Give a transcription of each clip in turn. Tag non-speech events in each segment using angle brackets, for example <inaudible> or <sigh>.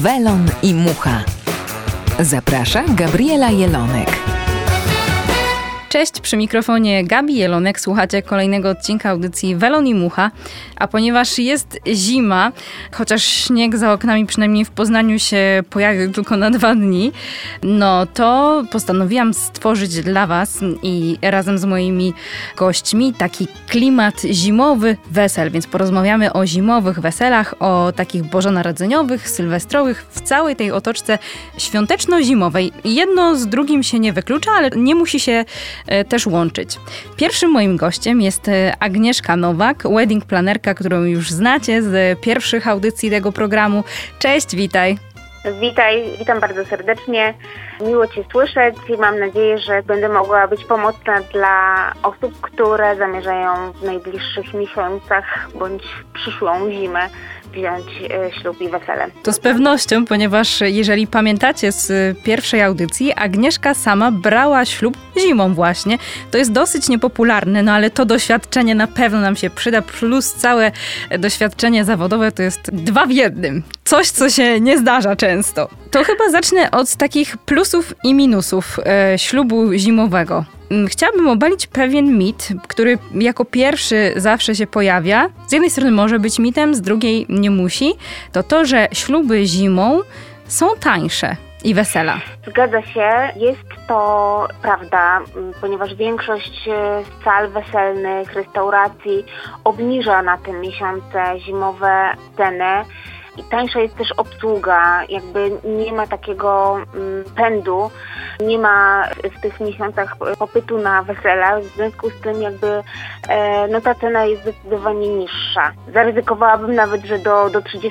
Welon i Mucha. Zaprasza Gabriela Jelonek. Cześć, przy mikrofonie Gabi Jelonek. Słuchacie kolejnego odcinka audycji Welon i Mucha. A ponieważ jest zima, chociaż śnieg za oknami przynajmniej w Poznaniu się pojawił tylko na dwa dni, no to postanowiłam stworzyć dla Was i razem z moimi gośćmi taki klimat zimowy wesel. Więc porozmawiamy o zimowych weselach, o takich bożonarodzeniowych, sylwestrowych, w całej tej otoczce świąteczno-zimowej. Jedno z drugim się nie wyklucza, ale nie musi się też łączyć. Pierwszym moim gościem jest e, Agnieszka Nowak, wedding planerka, którą już znacie z pierwszych audycji tego programu. Cześć, witaj. Witaj, witam bardzo serdecznie. Miło Cię słyszeć i mam nadzieję, że będę mogła być pomocna dla osób, które zamierzają w najbliższych miesiącach bądź przyszłą zimę wziąć e, ślub i wesele. To z pewnością, ponieważ jeżeli pamiętacie z pierwszej audycji, Agnieszka sama brała ślub zimą właśnie. To jest dosyć niepopularne, no ale to doświadczenie na pewno nam się przyda, plus całe doświadczenie zawodowe to jest dwa w jednym. Coś, co się nie zdarza często. To chyba zacznę od takich plusów i minusów e, ślubu zimowego. Mm, chciałabym obalić pewien mit, który jako pierwszy zawsze się pojawia. Z jednej strony może być mitem, z drugiej nie musi. To to, że śluby zimą są tańsze i wesela. Zgadza się, jest to prawda, ponieważ większość e, sal weselnych, restauracji obniża na te miesiące zimowe ceny i tańsza jest też obsługa, jakby nie ma takiego mm, pędu, nie ma w tych miesiącach popytu na wesela, w związku z tym jakby e, no ta cena jest zdecydowanie niższa. Zaryzykowałabym nawet, że do, do 30%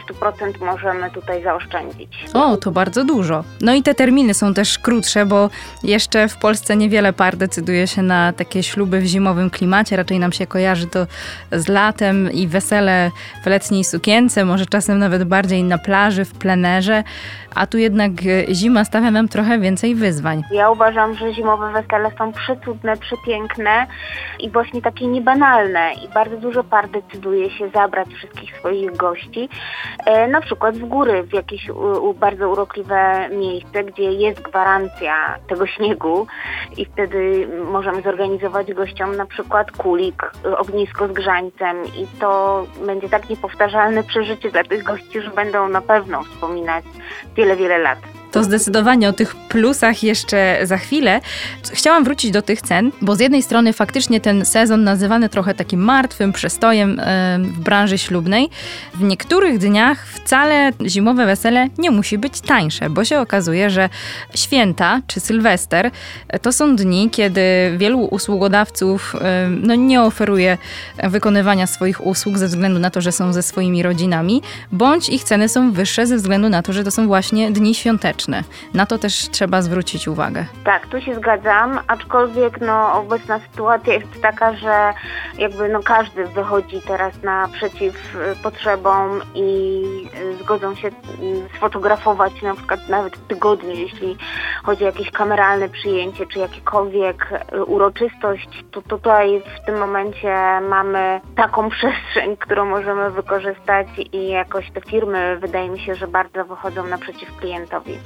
możemy tutaj zaoszczędzić. O, to bardzo dużo. No i te terminy są też krótsze, bo jeszcze w Polsce niewiele par decyduje się na takie śluby w zimowym klimacie, raczej nam się kojarzy to z latem i wesele w letniej sukience, może czasem nawet bardziej na plaży, w plenerze, a tu jednak e, zima stawia nam trochę więcej wyzwań. Ja uważam, że zimowe wesele są przecudne, przepiękne i właśnie takie niebanalne i bardzo dużo par decyduje się zabrać wszystkich swoich gości, e, na przykład w góry, w jakieś bardzo urokliwe miejsce, gdzie jest gwarancja tego śniegu i wtedy możemy zorganizować gościom na przykład kulik, ognisko z grzańcem i to będzie tak niepowtarzalne przeżycie dla tych gości, że będą na pewno wspominać wiele, wiele lat. To zdecydowanie o tych plusach jeszcze za chwilę. Chciałam wrócić do tych cen, bo z jednej strony faktycznie ten sezon nazywany trochę takim martwym przestojem w branży ślubnej. W niektórych dniach wcale zimowe wesele nie musi być tańsze, bo się okazuje, że święta czy sylwester to są dni, kiedy wielu usługodawców no, nie oferuje wykonywania swoich usług ze względu na to, że są ze swoimi rodzinami, bądź ich ceny są wyższe ze względu na to, że to są właśnie dni świąteczne. Na to też trzeba zwrócić uwagę. Tak, tu się zgadzam, aczkolwiek no, obecna sytuacja jest taka, że jakby no, każdy wychodzi teraz naprzeciw y, potrzebom i y, zgodzą się y, sfotografować na przykład nawet w tygodniu, jeśli chodzi o jakieś kameralne przyjęcie czy jakiekolwiek uroczystość, to tutaj w tym momencie mamy taką <laughs> przestrzeń, którą możemy wykorzystać i jakoś te firmy wydaje mi się, że bardzo wychodzą naprzeciw klientowi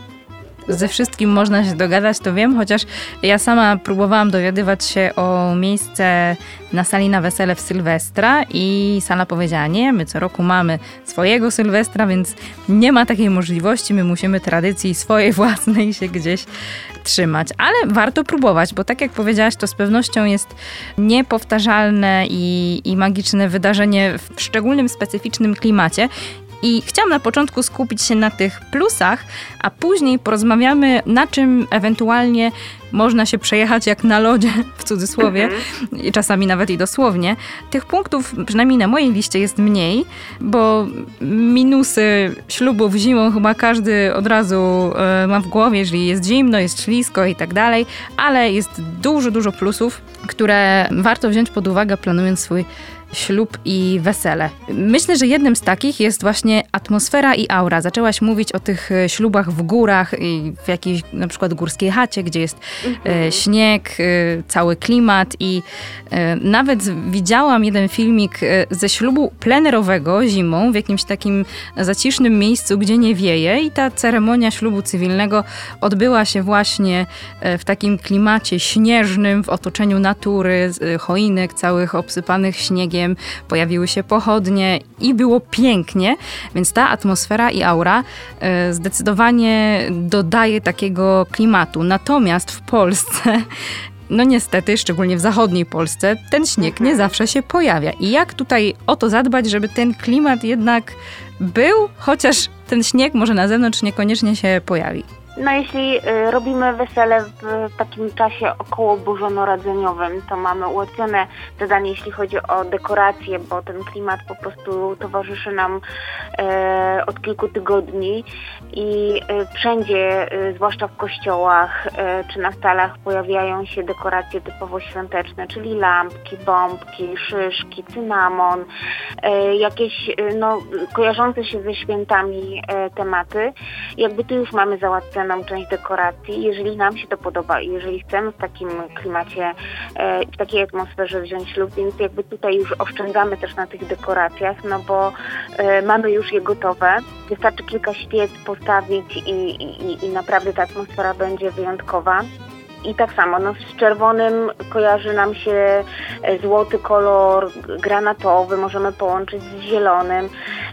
ze wszystkim można się dogadać, to wiem, chociaż ja sama próbowałam dowiadywać się o miejsce na sali na wesele w Sylwestra i sala powiedziała, nie, my co roku mamy swojego Sylwestra, więc nie ma takiej możliwości, my musimy tradycji swojej <laughs> własnej się gdzieś trzymać, ale warto próbować, bo tak jak powiedziałaś, to z pewnością jest niepowtarzalne i, i magiczne wydarzenie w szczególnym, specyficznym klimacie I chciałam na początku skupić się na tych plusach, a później porozmawiamy, na czym ewentualnie można się przejechać jak na lodzie, w cudzysłowie, mhm. i czasami nawet i dosłownie. Tych punktów, przynajmniej na mojej liście, jest mniej, bo minusy ślubów zimą chyba każdy od razu e, ma w głowie, jeżeli jest zimno, jest ślisko i tak dalej, ale jest dużo, dużo plusów, które warto wziąć pod uwagę, planując swój ślub i wesele. Myślę, że jednym z takich jest właśnie atmosfera i aura. Zaczęłaś mówić o tych e, ślubach w górach, w jakiejś na przykład górskiej chacie, gdzie jest e, mhm. śnieg, e, cały klimat i nawet widziałam jeden filmik ze ślubu plenerowego zimą w jakimś takim zacisznym miejscu, gdzie nie wieje i ta ceremonia ślubu cywilnego odbyła się właśnie w takim klimacie śnieżnym, w otoczeniu natury, choinek całych obsypanych śniegiem pojawiły się pochodnie i było pięknie, więc ta atmosfera i aura e, zdecydowanie dodaje takiego klimatu. Natomiast w Polsce no niestety, szczególnie w zachodniej Polsce, ten śnieg nie mhm. zawsze się pojawia. I jak tutaj o to zadbać, żeby ten klimat jednak był, chociaż ten śnieg może na zewnątrz niekoniecznie się pojawi? No jeśli y, robimy wesele w takim czasie około bożonarodzeniowym, to mamy ułatwione zadanie, jeśli chodzi o dekoracje, bo ten klimat po prostu towarzyszy nam e, od kilku tygodni i e, wszędzie, zwłaszcza w kościołach czy na stalach pojawiają się dekoracje typowo świąteczne, czyli lampki, bombki, szyszki, cynamon, jakieś no, kojarzące się ze świętami tematy. Jakby tu już mamy załatwione część dekoracji. Jeżeli nam się to podoba i jeżeli chcemy w takim klimacie, e, w takiej atmosferze wziąć ślub, więc jakby tutaj już oszczędzamy też na tych dekoracjach, no bo e, mamy już je gotowe. Wystarczy kilka świec postawić i, i, i naprawdę ta atmosfera będzie wyjątkowa. I tak samo, no z czerwonym kojarzy nam się e, złoty kolor, granatowy, możemy połączyć z zielonym.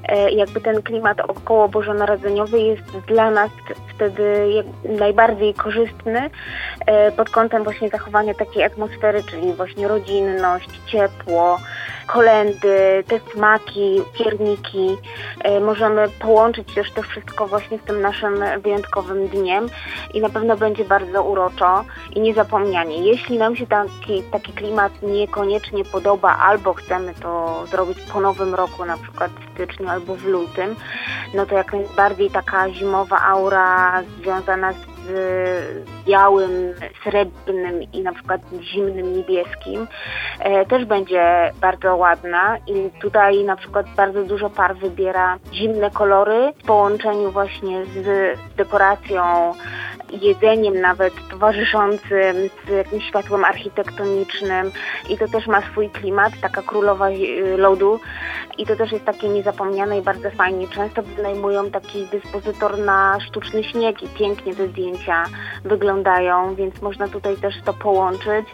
E, jakby ten klimat około bożonarodzeniowy jest dla nas wtedy najbardziej korzystny e, pod kątem właśnie zachowania takiej atmosfery, czyli właśnie rodzinność, ciepło, kolendy, te smaki, pierniki. Możemy połączyć też to wszystko właśnie z tym naszym wyjątkowym dniem i na pewno będzie bardzo uroczo i niezapomnianie. Jeśli nam się taki, taki klimat niekoniecznie podoba albo chcemy to zrobić po nowym roku, na przykład w styczniu albo w lutym, no to jak najbardziej taka zimowa aura związana z z białym, srebrnym i na przykład zimnym niebieskim e, też będzie bardzo ładna i tutaj na przykład bardzo dużo par wybiera zimne kolory w połączeniu właśnie z dekoracją jedzeniem nawet towarzyszącym, z jakimś światłem architektonicznym i to też ma swój klimat, taka królowa lodu i to też jest takie niezapomniane i bardzo fajnie. Często wynajmują taki dyspozytor na sztuczny śnieg i pięknie te zdjęcia wyglądają, więc można tutaj też to połączyć.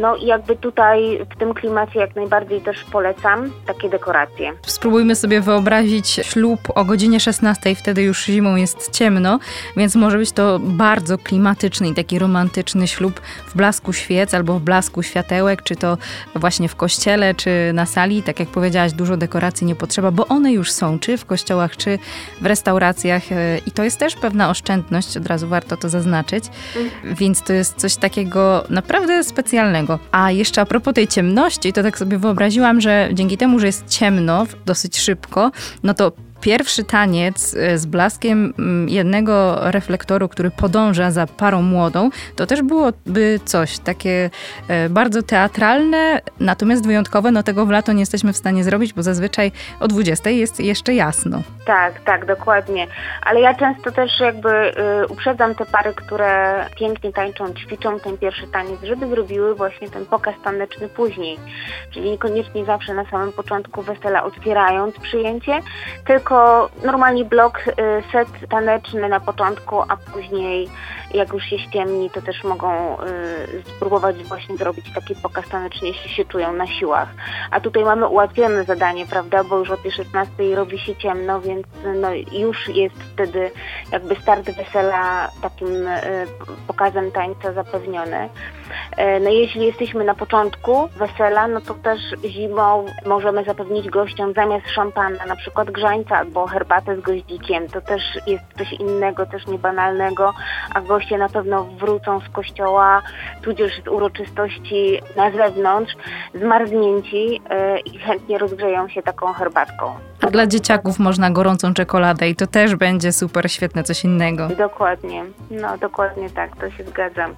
No i jakby tutaj w tym klimacie jak najbardziej też polecam takie dekoracje. Spróbujmy sobie wyobrazić ślub o godzinie 16, wtedy już zimą jest ciemno, więc może być to bardzo klimatyczny i taki romantyczny ślub w blasku świec albo w blasku światełek, czy to właśnie w kościele, czy na sali. Tak jak powiedziałaś, dużo dekoracji nie potrzeba, bo one już są, czy w kościołach, czy w restauracjach e, i to jest też pewna oszczędność, od razu warto to zaznaczyć, mhm. więc to jest coś takiego naprawdę specjalnego. A jeszcze a propos tej ciemności, to tak sobie wyobraziłam, że dzięki temu, że jest ciemno dosyć szybko, no to pierwszy taniec e, z blaskiem mm, jednego reflektoru, który podąża za parą młodą, to też byłoby coś takie e, bardzo teatralne, natomiast wyjątkowe. No tego w lato nie jesteśmy w stanie zrobić, bo zazwyczaj o 20 jest jeszcze jasno. Tak, tak, dokładnie. Ale ja często też jakby y, uprzedzam te pary, które pięknie tańczą, ćwiczą ten pierwszy taniec, żeby zrobiły właśnie ten pokaz taneczny później. Czyli niekoniecznie zawsze na samym początku wesela otwierając przyjęcie, tylko tylko normalnie blok, y, set taneczny na początku, a później jak już się ściemni, to też mogą y, spróbować właśnie zrobić taki pokaz taneczny, jeśli się czują na siłach. A tutaj mamy ułatwione zadanie, prawda, bo już o tej 16 robi się ciemno, więc no, już jest wtedy jakby start wesela takim y, pokazem tańca zapewniony. E, no jeśli jesteśmy na początku wesela, no to też zimą możemy zapewnić gościom zamiast szampana na przykład grzańca albo herbatę z goździkiem. To też jest coś innego, też niebanalnego, a goście na pewno wrócą z kościoła, tudzież z uroczystości na zewnątrz, zmarznięci yy, i chętnie rozgrzeją się taką herbatką. A dla dzieciaków można gorącą czekoladę i to też będzie super świetne coś innego. Dokładnie, no dokładnie tak, to się zgadzam.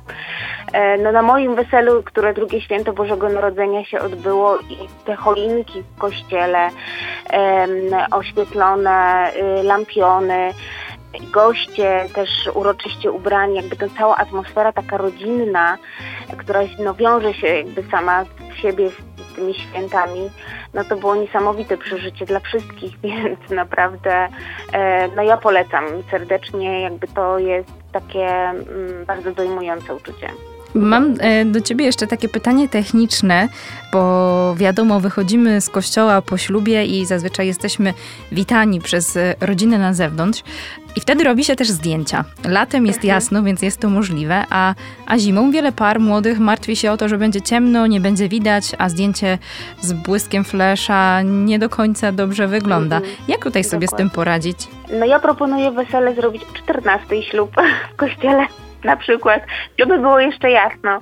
E, no na moim weselu, które drugie święto Bożego Narodzenia się odbyło i te choinki w kościele, oświetlone, y, lampiony, goście też uroczyście ubrani, jakby ta cała atmosfera taka rodzinna, która no, wiąże się jakby sama z siebie z tymi świętami, no to było niesamowite przeżycie dla wszystkich, <laughs> więc naprawdę e, no ja polecam serdecznie, jakby to jest takie mm, bardzo dojmujące uczucie. Mam e, do ciebie jeszcze takie pytanie techniczne, bo wiadomo, wychodzimy z kościoła po ślubie i zazwyczaj jesteśmy witani przez rodzinę na zewnątrz. I wtedy robi się też zdjęcia. Latem jest mhm. jasno, więc jest to możliwe, a, a zimą wiele par młodych martwi się o to, że będzie ciemno, nie będzie widać, a zdjęcie z błyskiem flesza nie do końca dobrze wygląda. Mhm. Jak tutaj sobie Dokładnie. z tym poradzić? No ja proponuję wesele zrobić 14 ślub w kościele na przykład, żeby było jeszcze jasno.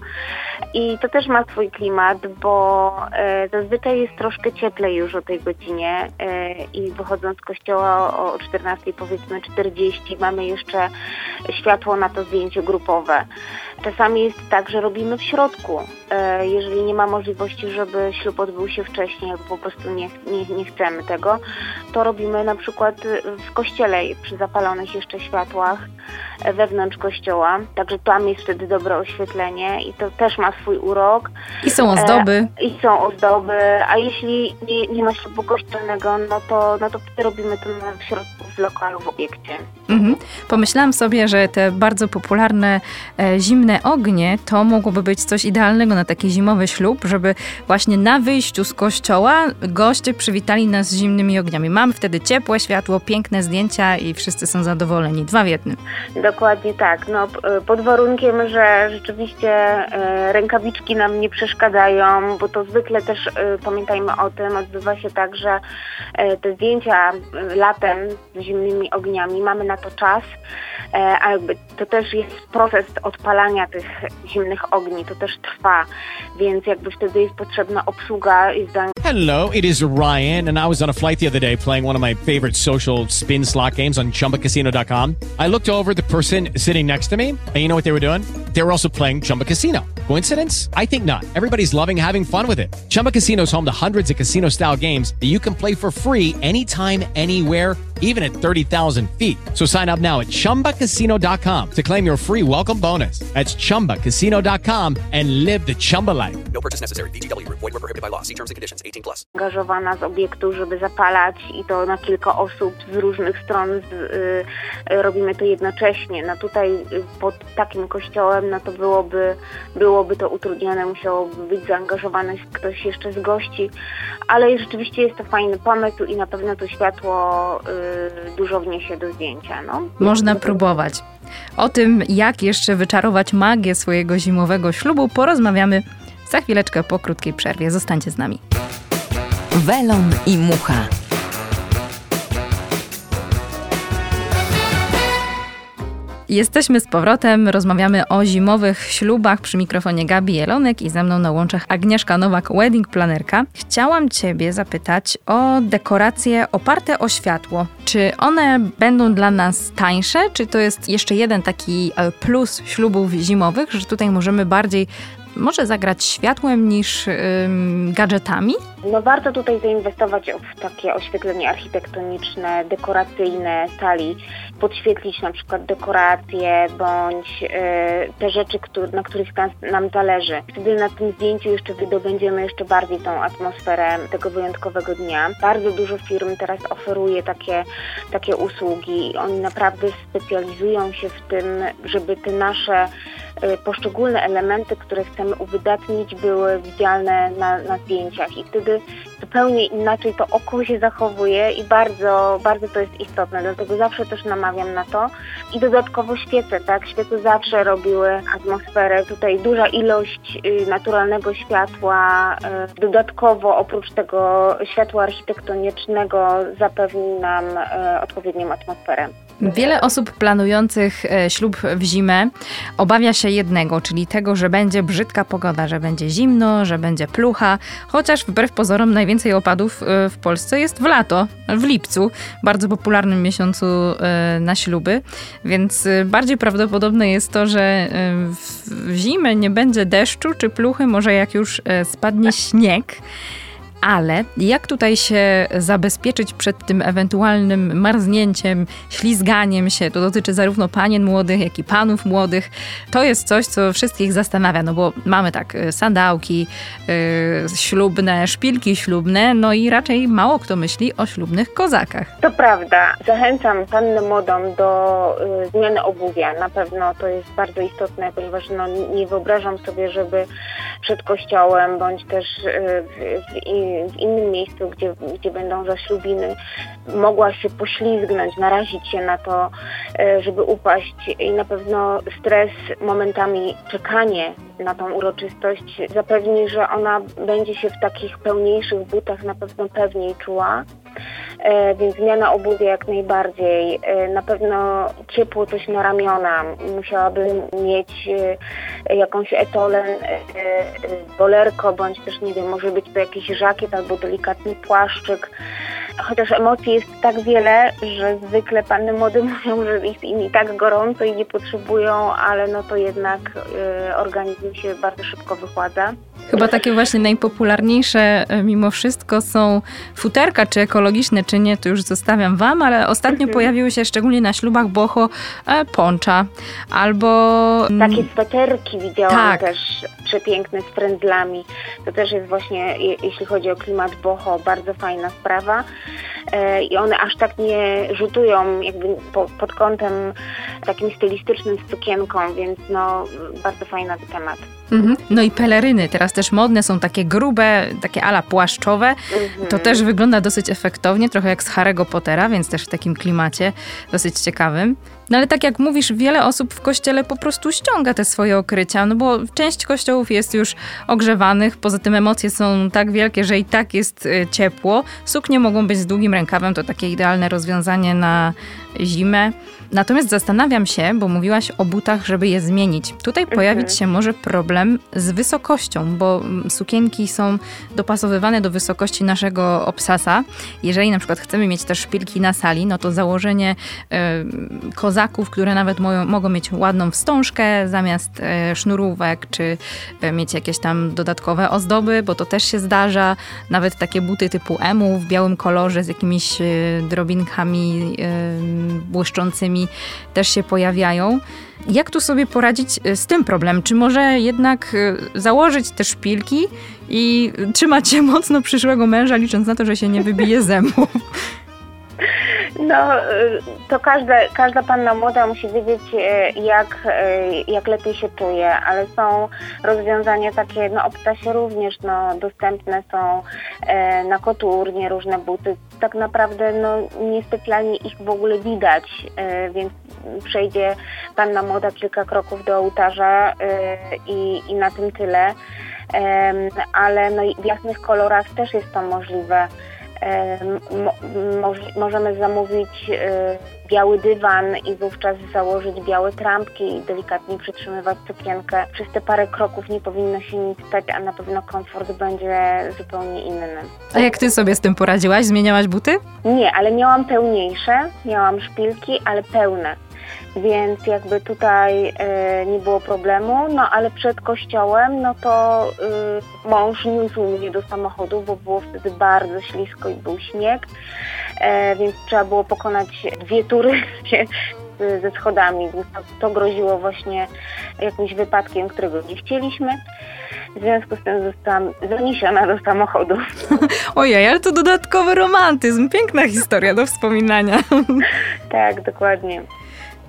I to też ma swój klimat, bo e, zazwyczaj jest troszkę cieplej już o tej godzinie e, i wychodząc z kościoła o 14 powiedzmy 40 mamy jeszcze światło na to zdjęcie grupowe. Czasami jest tak, że robimy w środku. E, jeżeli nie ma możliwości, żeby ślub odbył się wcześniej, albo po prostu nie, nie, nie chcemy tego, to robimy na przykład w kościele przy zapalonych jeszcze światłach wewnątrz kościoła. Także tam jest wtedy dobre oświetlenie i to też ma swój urok. I są ozdoby. E, I są ozdoby, a jeśli nie, nie ma ślubu kościelnego, no to, no to robimy to w środku w lokalu, w obiekcie. Mhm. Pomyślałam sobie, że te bardzo popularne e, ognie to mogłoby być coś idealnego na taki zimowy ślub, żeby właśnie na wyjściu z kościoła goście przywitali nas z zimnymi ogniami. Mamy wtedy ciepłe światło, piękne zdjęcia i wszyscy są zadowoleni. Dwa w jednym. Dokładnie tak. No, pod warunkiem, że rzeczywiście e, rękawiczki nam nie przeszkadzają, bo to zwykle też e, pamiętajmy o tym, odbywa się tak, że e, te zdjęcia latem z zimnymi ogniami mamy na to czas, a jakby to też jest proces odpalania tych zimnych ogni, to też trwa, więc jakby wtedy jest potrzebna obsługa. Hello, it is Ryan and I was on a flight the other day playing one of my favorite social spin slot games on chumbacasino.com. I looked over the person sitting next to me and you know what they were doing? They were also playing Chumba Casino. Coincidence? I think not. Everybody's loving having fun with it. Chumba Casino is home to hundreds of casino style games that you can play for free anytime, anywhere, even at 30,000 feet. So sign up now at chumbacasino.com to claim your free welcome bonus. That's chumbacasino.com and live the Chumba life. No purchase necessary. DTW, void, were prohibited by law. See terms and conditions 18 plus. Angażowana z obiektu, żeby zapalać i to na kilka osób z różnych stron z, y, robimy to jednocześnie. No tutaj y, pod takim kościołem, no to byłoby, byłoby to utrudnione, musiałoby być zaangażowany ktoś jeszcze z gości, ale rzeczywiście jest to fajny pomysł i na pewno to światło y, dużo wniesie do zdjęcia. No. Można próbować. O tym, jak jeszcze wyczarować magię swojego zimowego ślubu, porozmawiamy za chwileczkę po krótkiej przerwie. Zostańcie z nami. Welon i mucha. Jesteśmy z powrotem, rozmawiamy o zimowych ślubach przy mikrofonie Gabi Jelonek i ze mną na łączach Agnieszka Nowak, wedding planerka. Chciałam Ciebie zapytać o dekoracje oparte o światło. Czy one będą dla nas tańsze, czy to jest jeszcze jeden taki e, plus ślubów zimowych, że tutaj możemy bardziej może zagrać światłem niż ym, gadżetami? No warto tutaj zainwestować w takie oświetlenie architektoniczne, dekoracyjne sali, podświetlić na przykład dekoracje bądź y, te rzeczy, na których nam, zależy. Wtedy na tym zdjęciu jeszcze wydobędziemy jeszcze bardziej tą atmosferę tego wyjątkowego dnia. Bardzo dużo firm teraz oferuje takie, takie usługi. Oni naprawdę specjalizują się w tym, żeby te nasze y, poszczególne elementy, które chcemy uwydatnić, były widzialne na, na zdjęciach i wtedy zupełnie inaczej to oko się zachowuje i bardzo, bardzo to jest istotne, dlatego zawsze też namawiam na to. I dodatkowo świece, tak? Świece zawsze robiły atmosferę. Tutaj duża ilość y, naturalnego światła, y, dodatkowo oprócz tego światła architektonicznego zapewni nam y, odpowiednią atmosferę. Wiele osób planujących e, ślub w zimę obawia się jednego, czyli tego, że będzie brzydka pogoda, że będzie zimno, że będzie plucha, chociaż wbrew pozorom najwięcej opadów e, w Polsce jest w lato, w lipcu, bardzo popularnym miesiącu e, na śluby, więc bardziej prawdopodobne jest to, że w zimę nie będzie deszczu czy pluchy, może jak już spadnie śnieg ale jak tutaj się zabezpieczyć przed tym ewentualnym marznięciem, ślizganiem się? To dotyczy zarówno panien młodych, jak i panów młodych. To jest coś, co wszystkich zastanawia, no bo mamy tak y, sandałki yy, ślubne, szpilki ślubne, no i raczej mało kto myśli o ślubnych kozakach. To prawda. Zachęcam pannę młodą do y, zmiany obuwia. Na pewno to jest bardzo istotne, ponieważ no, nie wyobrażam sobie, żeby przed kościołem bądź też y, w, w, w innym miejscu, gdzie, gdzie będą zaślubiny, mogła się poślizgnąć, narazić się na to, e, żeby upaść i na pewno stres, momentami czekanie na tą uroczystość zapewni, że ona będzie się w takich pełniejszych butach na pewno pewniej czuła. E, więc zmiana obuwia jak najbardziej. E, na pewno ciepło coś na ramiona. Musiałabym mieć jakąś etolen, bolerko, bądź też nie wiem, może być to jakiś żakiet albo delikatny płaszczyk. Chociaż emocji jest tak wiele, że zwykle panny młode <laughs> mówią, że jest im i tak gorąco i nie potrzebują, ale no to jednak y, organizm się bardzo szybko wychładza. Chyba takie właśnie najpopularniejsze e, mimo wszystko są futerka, czy ekologiczne, czy nie, to już zostawiam wam, ale ostatnio mhm. pojawiły się szczególnie na ślubach boho e, poncza albo... Mm, takie sweterki widziałam tak. też przepiękne z frędzlami. To też jest właśnie, jeśli chodzi o klimat boho, bardzo fajna sprawa. E, I one aż tak nie rzutują jakby po, pod kątem takim stylistycznym z sukienką, więc no bardzo fajny temat. Mhm. No i peleryny, teraz też modne są takie grube, takie ala płaszczowe. Mhm. To też wygląda dosyć efektownie, trochę jak z Harry'ego Pottera, więc też w takim klimacie dosyć ciekawym. No ale tak jak mówisz, wiele osób w kościele po prostu ściąga te swoje okrycia, no bo część kościołów jest już ogrzewanych, poza tym emocje są tak wielkie, że i tak jest y, ciepło. Suknie mogą być z długim rękawem, to takie idealne rozwiązanie na zimę. Natomiast zastanawiam się, bo mówiłaś o butach, żeby je zmienić. Tutaj mhm. pojawić się może problem z wysokością, bo mm, sukienki są dopasowywane do wysokości naszego obsasa. Jeżeli na przykład chcemy mieć też szpilki na sali, no to założenie y, kozaków, które nawet mo mogą mieć ładną wstążkę zamiast y, sznurówek, czy y, mieć jakieś tam dodatkowe ozdoby, bo to też się zdarza. Nawet takie buty typu emu w białym kolorze z jakimiś drobinkami błyszczącymi też się pojawiają. Jak tu sobie poradzić e, z tym problemem? Czy może jednak e, założyć te szpilki i trzymać się <laughs> mocno przyszłego męża, licząc na to, że się nie wybije <laughs> zębów? No, y, to każda, każda panna młoda musi wiedzieć, y, jak, y, jak lepiej się czuje, ale są rozwiązania takie, no obcasie również no, dostępne są na koturnie różne buty. Tak naprawdę no, niespecjalnie ich w ogóle widać, więc przejdzie panna młoda kilka kroków do ołtarza i, i na tym tyle. Ale no, w jasnych kolorach też jest to możliwe możemy zamówić e, biały dywan i wówczas założyć białe trampki i delikatnie przytrzymywać sukienkę. Przez te parę kroków nie powinno się nic stać, a na pewno komfort będzie zupełnie inny. A jak ty sobie z tym poradziłaś? Zmieniałaś buty? Nie, ale miałam pełniejsze, miałam szpilki, ale pełne więc jakby tutaj y, nie było problemu, no ale przed kościołem, no to y, mąż niósł mnie do samochodu, bo było wtedy bardzo ślisko i był śnieg, y, więc trzeba było pokonać dwie tury <laughs> ze schodami, więc to, to groziło właśnie jakimś wypadkiem, którego nie chcieliśmy. W związku z tym zostałam zaniesiona do samochodu. <laughs> Ojej, ale to dodatkowy romantyzm. Piękna historia do wspominania. tak, dokładnie.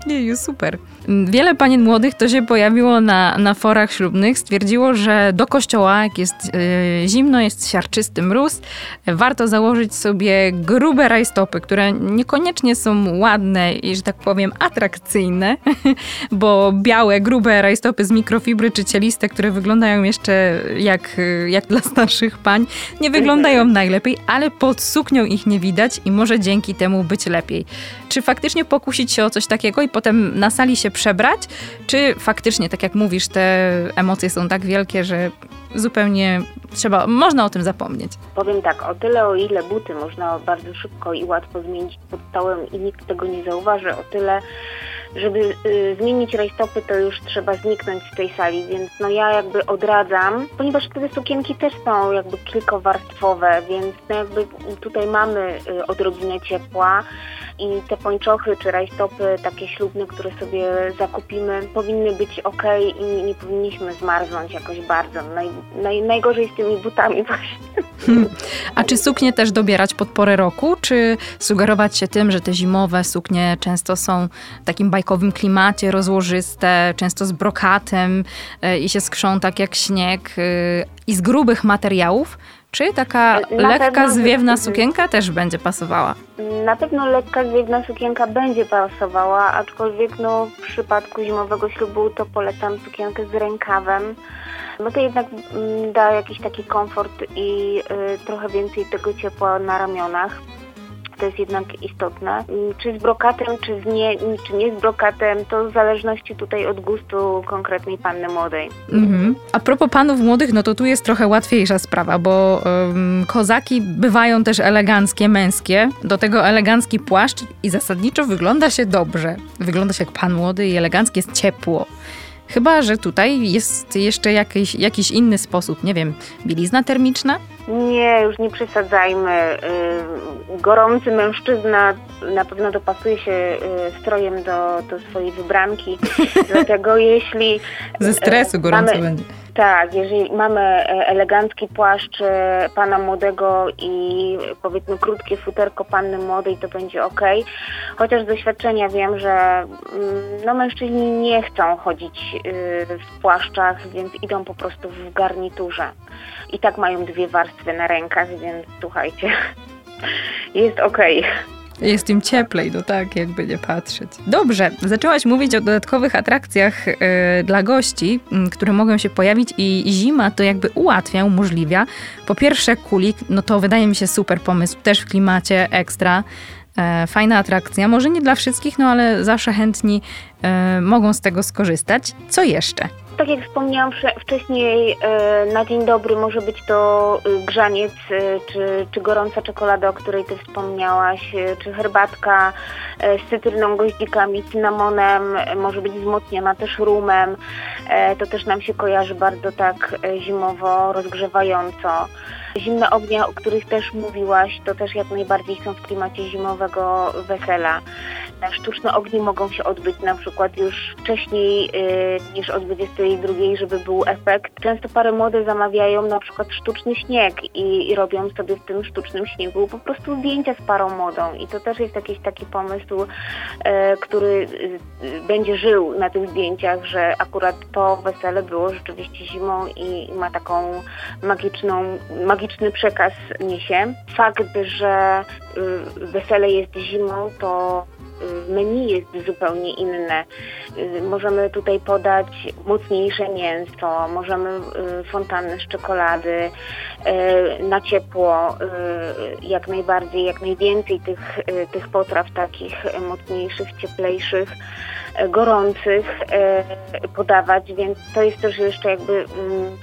Jeju, super. Wiele panien młodych to się pojawiło na, na forach ślubnych. Stwierdziło, że do kościoła, jak jest y, zimno, jest siarczysty mróz, warto założyć sobie grube rajstopy, które niekoniecznie są ładne i, że tak powiem, atrakcyjne, <laughs> bo białe, grube rajstopy z mikrofibry czy cieliste, które wyglądają jeszcze jak, jak dla starszych pań, nie wyglądają <laughs> najlepiej, ale pod suknią ich nie widać i może dzięki temu być lepiej. Czy faktycznie pokusić się o coś takiego i potem na sali się przebrać, czy faktycznie, tak jak mówisz, te emocje są tak wielkie, że zupełnie trzeba, można o tym zapomnieć. Powiem tak, o tyle o ile buty można bardzo szybko i łatwo zmienić pod stołem i nikt tego nie zauważy, o tyle żeby y, zmienić rajstopy, to już trzeba zniknąć z tej sali, więc no ja jakby odradzam, ponieważ te sukienki też są jakby kilkowarstwowe, więc no jakby tutaj mamy y, odrobinę ciepła i te pończochy czy rajstopy takie ślubne, które sobie zakupimy, powinny być ok i nie powinniśmy zmarznąć jakoś bardzo. Naj, naj, najgorzej z tymi butami <laughs> właśnie. A czy suknie też dobierać pod porę roku, czy sugerować się tym, że te zimowe suknie często są w takim bajkowym klimacie, rozłożyste, często z brokatem e, i się skrzą tak jak śnieg e, i z grubych materiałów, czy taka Na lekka, zwiewna sukienka też będzie pasowała? Na pewno lekka, zwiewna sukienka będzie pasowała, aczkolwiek no, w przypadku zimowego ślubu to polecam sukienkę z rękawem. No to jednak mm, da jakiś taki komfort i y, trochę więcej tego ciepła na ramionach to jest jednak istotne. Czy z brokatem, czy, z nie, czy nie z brokatem, to w zależności tutaj od gustu konkretnej panny młodej. Mhm. A propos panów młodych, no to tu jest trochę łatwiejsza sprawa, bo um, kozaki bywają też eleganckie, męskie. Do tego elegancki płaszcz i zasadniczo wygląda się dobrze. Wygląda się jak pan młody i elegancki, jest ciepło. Chyba, że tutaj jest jeszcze jakiś, jakiś inny sposób, nie wiem, bielizna termiczna? Nie, już nie przesadzajmy. Y, gorący mężczyzna na pewno dopasuje się y, strojem do, do swojej wybranki, <laughs> dlatego jeśli... Ze stresu gorąco mamy, będzie. Tak, jeżeli mamy elegancki płaszcz pana młodego i powiedzmy krótkie futerko panny młodej, to będzie ok. Chociaż z doświadczenia wiem, że mm, no, mężczyźni nie chcą chodzić y, w płaszczach, więc idą po prostu w garniturze. I tak mają dwie warstwy na rękach, więc słuchajcie, jest ok. Jest im cieplej, no tak, jakby nie patrzeć. Dobrze, zaczęłaś mówić o dodatkowych atrakcjach yy, dla gości, które mogą się pojawić i zima to jakby ułatwia, umożliwia. Po pierwsze kulik, no to wydaje mi się super pomysł, też w klimacie ekstra. E, fajna atrakcja, może nie dla wszystkich, no ale zawsze chętni e, mogą z tego skorzystać. Co jeszcze? Tak jak wspomniałam wcześniej, e, na dzień dobry może być to e, grzaniec, e, czy, czy gorąca czekolada, o której Ty wspomniałaś, czy herbatka z cytryną, goździkami, cynamonem, może być wzmocniona też rumem. To też nam się kojarzy bardzo tak zimowo, rozgrzewająco. Zimne ognie, o których też mówiłaś, to też jak najbardziej są w klimacie zimowego wesela. Sztuczne ognie mogą się odbyć na przykład już wcześniej yy, niż o 22, żeby był efekt. Często pary młode zamawiają na przykład sztuczny śnieg i, i robią sobie w tym sztucznym śniegu po prostu zdjęcia z parą młodą i to też jest jakiś taki pomysł, yy, który yy, będzie żył na tych zdjęciach, że akurat to wesele było rzeczywiście zimą i ma taką magiczną, magiczny przekaz niesie. Fakt, że y, wesele jest zimą, to Y, menu jest zupełnie inne. Y, możemy tutaj podać mocniejsze mięso, możemy y, fontannę z czekolady, na ciepło jak najbardziej, jak najwięcej tych, tych potraw takich mocniejszych, cieplejszych, gorących podawać, więc to jest też jeszcze jakby mm,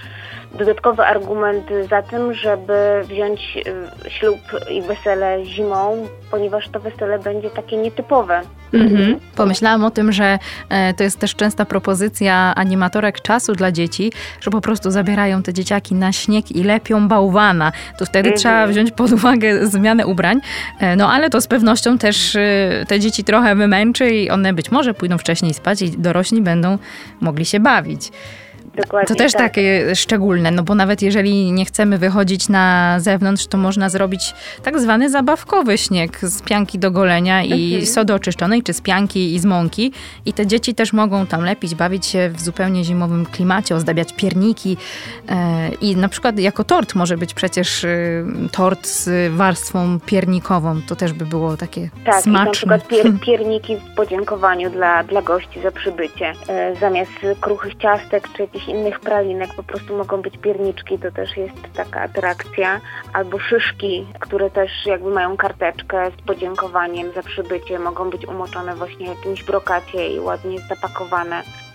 dodatkowy argument za tym, żeby wziąć y, ślub i wesele zimą, ponieważ to wesele będzie takie nietypowe. Mhm. Pomyślałam o tym, że e, to jest też częsta propozycja animatorek czasu dla dzieci, że po prostu zabierają te dzieciaki na śnieg i lepią bałwana. To wtedy mhm. trzeba wziąć pod uwagę zmianę ubrań, e, no ale to z pewnością też e, te dzieci trochę wymęczy i one być może pójdą wcześniej spać i dorośli będą mogli się bawić. Dokładnie To też tak. takie szczególne, no bo nawet jeżeli nie chcemy wychodzić na zewnątrz, to można zrobić tak zwany zabawkowy śnieg z pianki do golenia i Mhm. sody oczyszczonej, czy z pianki i z mąki. I te dzieci też mogą tam lepić, bawić się w zupełnie zimowym klimacie, ozdabiać pierniki. E, I na przykład jako tort może być przecież y, tort z warstwą piernikową. To też by było takie Tak, i na smaczne. przykład pier, <laughs> pierniki w podziękowaniu dla, dla gości za przybycie. E, zamiast kruchych ciastek czy jakichś innych pralinek po prostu mogą być pierniczki, to też jest taka atrakcja. Albo szyszki, które też jakby mają karteczkę z podziękowaniem za przybycie, mogą być umoczone właśnie w jakimś brokacie i ładnie zapakowane.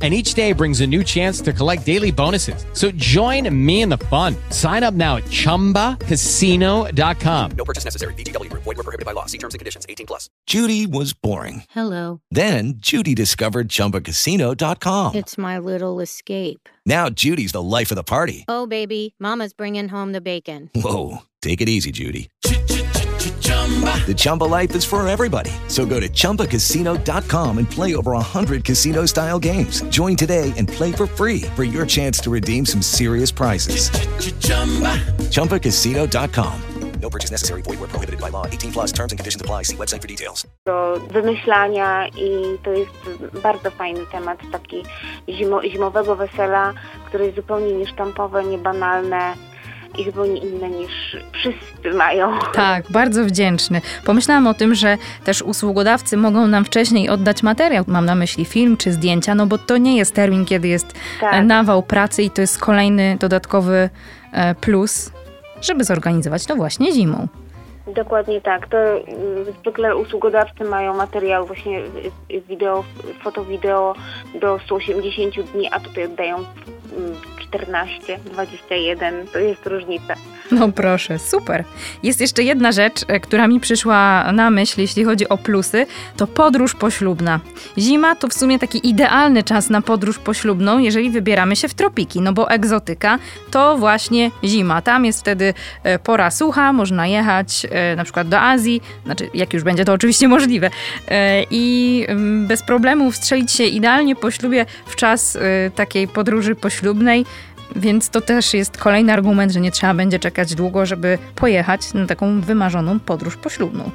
And each day brings a new chance to collect daily bonuses. So join me in the fun. Sign up now at chumbacasino.com. No purchase necessary. VGW Group. Void were prohibited by law. See terms and conditions. 18 plus. Judy was boring. Hello. Then Judy discovered ChumbaCasino.com. It's my little escape. Now Judy's the life of the party. Oh, baby, Mama's bringing home the bacon. Whoa, take it easy, Judy. The Chumba life is for everybody. So go to ChumbaCasino.com and play over 100 casino-style games. Join today and play for free for your chance to redeem some serious prizes. ChumbaCasino.com. No purchase necessary. Void were prohibited by law. 18 plus terms and conditions apply. See website for details. do wymyślania i to jest bardzo fajny temat, taki zimo, zimowego wesela, które jest zupełnie niesztampowe, niebanalne i zupełnie inne niż wszyscy mają. Tak, bardzo wdzięczny. Pomyślałam o tym, że też usługodawcy mogą nam wcześniej oddać materiał. Mam na myśli film czy zdjęcia, no bo to nie jest termin, kiedy jest Tak. e, nawał pracy i to jest kolejny dodatkowy e, plus, żeby zorganizować to właśnie zimą. Dokładnie tak. To y, zwykle usługodawcy mają materiał właśnie y, y, wideo, foto, wideo do 180 dni, a tutaj oddają mm, 14, 21. To jest różnica. No proszę, super. Jest jeszcze jedna rzecz, e, która mi przyszła na myśl, jeśli chodzi o plusy, to podróż poślubna. Zima to w sumie taki idealny czas na podróż poślubną, jeżeli wybieramy się w tropiki, no bo egzotyka to właśnie zima. Tam jest wtedy e, pora sucha, można jechać e, na przykład do Azji, znaczy jak już będzie to oczywiście możliwe, i mm, bez problemu wstrzelić się idealnie po ślubie w czas takiej podróży poślubnej. Więc to też jest kolejny argument, że nie trzeba będzie czekać długo, żeby pojechać na taką wymarzoną podróż poślubną.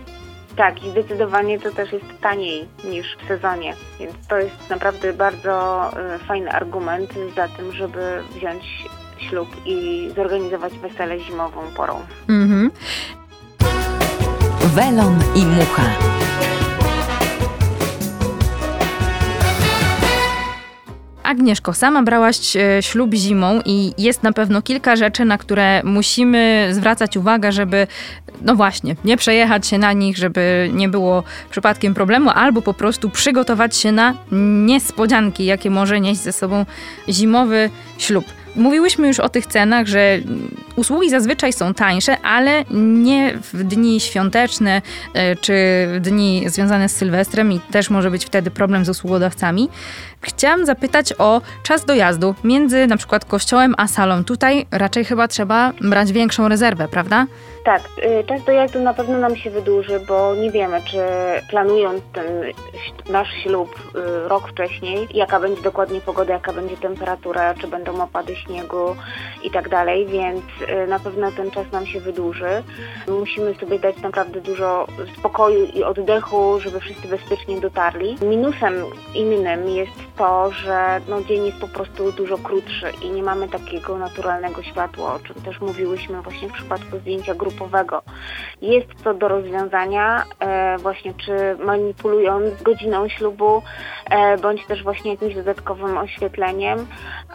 Tak, i zdecydowanie to też jest taniej niż w sezonie, więc to jest naprawdę bardzo y, fajny argument za tym, żeby wziąć ślub i zorganizować wesele zimową porą. Mhm. Welon i mucha. Agnieszko, sama brałaś e, ślub zimą i jest na pewno kilka rzeczy, na które musimy zwracać uwagę, żeby, no właśnie, nie przejechać się na nich, żeby nie było przypadkiem problemu, albo po prostu przygotować się na niespodzianki, jakie może nieść ze sobą zimowy ślub. Mówiłyśmy już o tych cenach, że usługi zazwyczaj są tańsze, ale nie w dni świąteczne e, czy w dni związane z Sylwestrem i też może być wtedy problem z usługodawcami. Chciałam zapytać o czas dojazdu między na przykład kościołem a salą. Tutaj raczej chyba trzeba brać większą rezerwę, prawda? Tak, y, czas dojazdu na pewno nam się wydłuży, bo nie wiemy, czy planując ten nasz ślub y, rok wcześniej, jaka będzie dokładnie pogoda, jaka będzie temperatura, czy będą opady śniegu i tak dalej, więc y, na pewno ten czas nam się wydłuży. Musimy sobie dać naprawdę dużo spokoju i oddechu, żeby wszyscy bezpiecznie dotarli. Minusem innym jest to, że no, dzień jest po prostu dużo krótszy i nie mamy takiego naturalnego światła, o czym też mówiłyśmy właśnie w przypadku zdjęcia grupowego. Jest to do rozwiązania e, właśnie czy manipulując godziną ślubu, e, bądź też właśnie jakimś dodatkowym oświetleniem,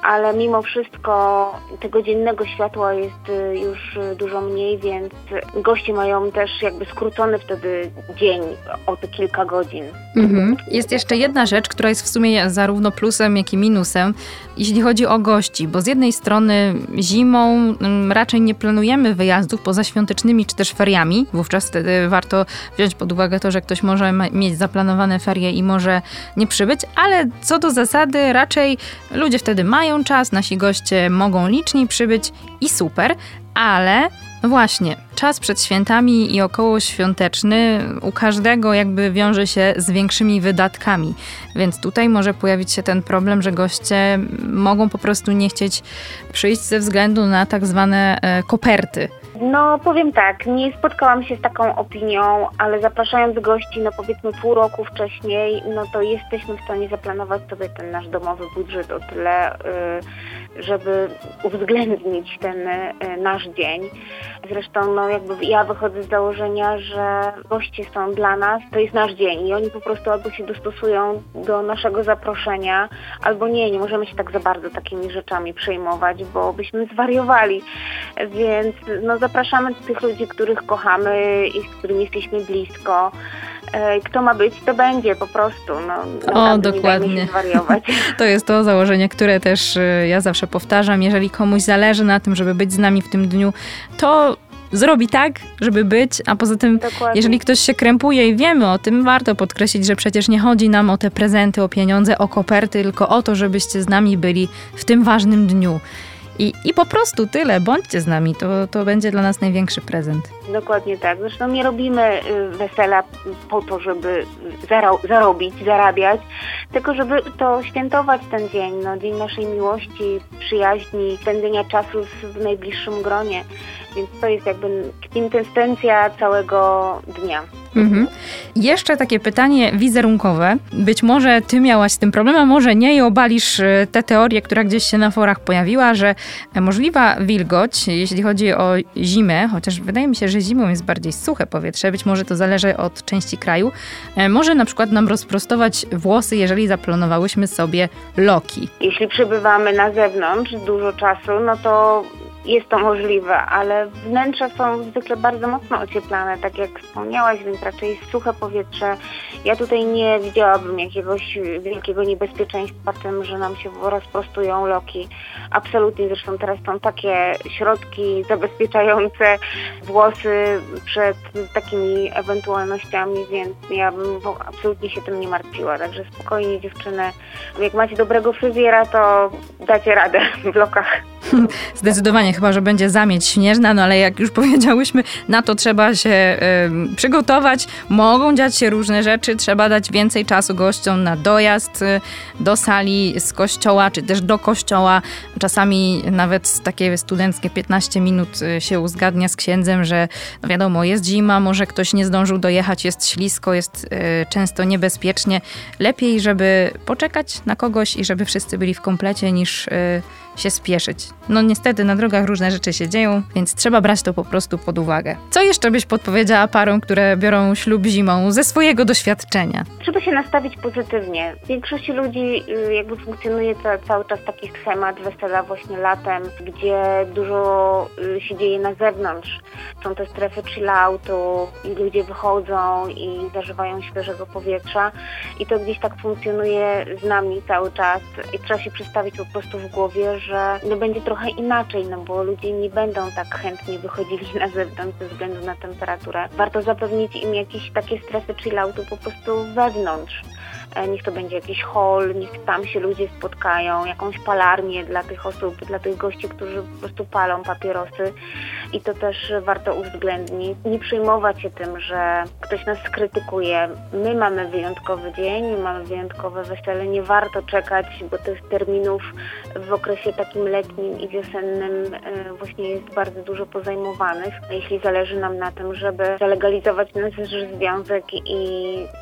ale mimo wszystko tego dziennego światła jest y, już dużo mniej, więc goście mają też jakby skrócony wtedy dzień o te kilka godzin. Mhm. Jest jeszcze jedna rzecz, która jest w sumie zarówno plusem, jak i minusem, jeśli chodzi o gości, bo z jednej strony zimą mm, raczej nie planujemy wyjazdów poza świątecznymi czy też feriami, wówczas wtedy warto wziąć pod uwagę to, że ktoś może mieć zaplanowane ferie i może nie przybyć, ale co do zasady raczej ludzie wtedy mają czas, nasi goście mogą liczniej przybyć i super, ale no właśnie, czas przed świętami i około świąteczny u każdego jakby wiąże się z większymi wydatkami, więc tutaj może pojawić się ten problem, że goście mogą po prostu nie chcieć przyjść ze względu na tak zwane e, koperty. No powiem tak, nie spotkałam się z taką opinią, ale zapraszając gości, no powiedzmy pół roku wcześniej, no to jesteśmy w stanie zaplanować sobie ten nasz domowy budżet o tyle, y, żeby uwzględnić ten y, nasz dzień. Zresztą no jakby ja wychodzę z założenia, że goście są dla nas, to jest nasz dzień i oni po prostu albo się dostosują do naszego zaproszenia, albo nie, nie możemy się tak za bardzo takimi rzeczami przejmować, bo byśmy zwariowali. Więc no zapraszamy tych ludzi, których kochamy i z którymi jesteśmy blisko. E, kto ma być, to będzie po prostu. No, o, dokładnie. <laughs> To jest to założenie, które też e, ja zawsze powtarzam. Jeżeli komuś zależy na tym, żeby być z nami w tym dniu, to zrobi tak, żeby być, a poza tym, Dokładnie. jeżeli ktoś się krępuje i wiemy o tym, warto podkreślić, że przecież nie chodzi nam o te prezenty, o pieniądze, o koperty, tylko o to, żebyście z nami byli w tym ważnym dniu. I, I po prostu tyle, bądźcie z nami, to, to będzie dla nas największy prezent. Dokładnie tak. Zresztą nie robimy y, wesela po to, żeby zaro zarobić, zarabiać, tylko żeby to świętować ten dzień, no, dzień naszej miłości, przyjaźni, spędzenia czasu w najbliższym gronie. Więc to jest jakby kwintesencja całego dnia. Mhm. Jeszcze takie pytanie wizerunkowe. Być może ty miałaś z tym problem, a może nie i obalisz e, tę teorię, która gdzieś się na forach pojawiła, że możliwa wilgoć, jeśli chodzi o zimę, chociaż wydaje mi się, że zimą jest bardziej suche powietrze, być może to zależy od części kraju, e, może na przykład nam rozprostować włosy, jeżeli zaplanowałyśmy sobie loki. Jeśli przebywamy na zewnątrz dużo czasu, no to jest to możliwe, ale wnętrza są zwykle bardzo mocno ocieplane, tak jak wspomniałaś, więc raczej suche powietrze. Ja tutaj nie widziałabym jakiegoś wielkiego niebezpieczeństwa tym, że nam się rozprostują loki. Absolutnie, zresztą teraz są takie środki zabezpieczające włosy przed takimi ewentualnościami, więc ja bym absolutnie się tym nie martwiła. Także spokojnie dziewczyny, jak macie dobrego fryzjera, to dacie radę w lokach. <laughs> Zdecydowanie, chyba że będzie zamieć śnieżna, no ale jak już <laughs> powiedziałyśmy, na to trzeba się y, przygotować. Mogą dziać się różne rzeczy, trzeba dać więcej czasu gościom na dojazd y, do sali z kościoła, czy też do kościoła. Czasami nawet takie studenckie 15 minut y, się uzgadnia z księdzem, że no wiadomo, jest zima, może ktoś nie zdążył dojechać, jest ślisko, jest y, często niebezpiecznie. Lepiej, żeby poczekać na kogoś i żeby wszyscy byli w komplecie, niż y, się spieszyć. No niestety na drogach różne rzeczy się dzieją, więc trzeba brać to po prostu pod uwagę. Co jeszcze byś podpowiedziała parom, które biorą ślub zimą ze swojego doświadczenia? Trzeba się nastawić pozytywnie. W większości ludzi y, jakby funkcjonuje to, cały czas taki schemat wesela właśnie latem, gdzie dużo y, się dzieje na zewnątrz. Są te strefy chilloutu i ludzie wychodzą i zażywają świeżego powietrza i to gdzieś tak funkcjonuje z nami cały czas i trzeba się przedstawić po prostu w głowie, że no będzie trochę inaczej, no bo ludzie nie będą tak chętnie wychodzili na zewnątrz ze względu na temperaturę. Warto zapewnić im jakieś takie strefy chilloutu po prostu wewnątrz. E, niech to będzie jakiś hall, niech tam się ludzie spotkają, jakąś palarnię dla tych osób, dla tych gości, którzy po prostu palą papierosy i to też warto uwzględnić. Nie przejmować się tym, że ktoś nas skrytykuje. My mamy wyjątkowy dzień, my mamy wyjątkowe wesele, nie warto czekać, bo tych terminów w okresie takim letnim i wiosennym e, właśnie jest bardzo dużo pozajmowanych. Jeśli zależy nam na tym, żeby zalegalizować nasz związek i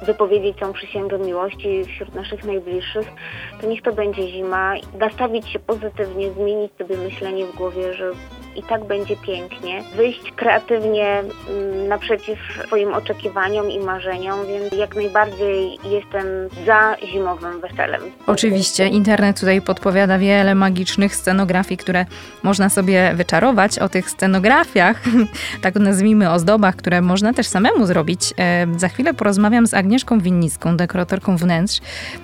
wypowiedzieć tą przysięgę miłości, wśród naszych najbliższych, to niech to będzie zima. Nastawić się pozytywnie, zmienić sobie myślenie w głowie, że i tak będzie pięknie. Wyjść kreatywnie mm, naprzeciw swoim oczekiwaniom i marzeniom, więc jak najbardziej jestem za zimowym weselem. Oczywiście, internet tutaj podpowiada wiele magicznych scenografii, które można sobie wyczarować. O tych scenografiach, <laughs> tak nazwijmy ozdobach, które można też samemu zrobić. E, za chwilę porozmawiam z Agnieszką Winnicką, dekoratorką wnętrz,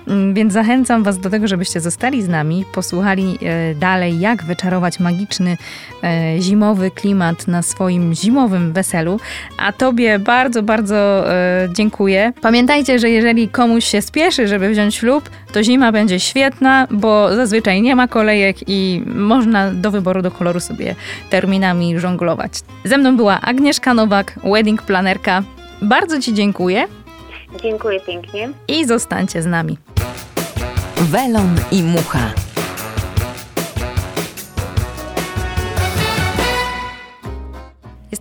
mm, więc zachęcam Was do tego, żebyście zostali z nami, posłuchali e, dalej, jak wyczarować magiczny e, zimowy klimat na swoim zimowym weselu. A Tobie bardzo, bardzo dziękuję. Pamiętajcie, że jeżeli komuś się spieszy, żeby wziąć ślub, to zima będzie świetna, bo zazwyczaj nie ma kolejek i można do wyboru do koloru sobie terminami żonglować. Ze mną była Agnieszka Nowak, wedding planerka. Bardzo Ci dziękuję. Dziękuję pięknie. I zostańcie z nami. Welon i mucha.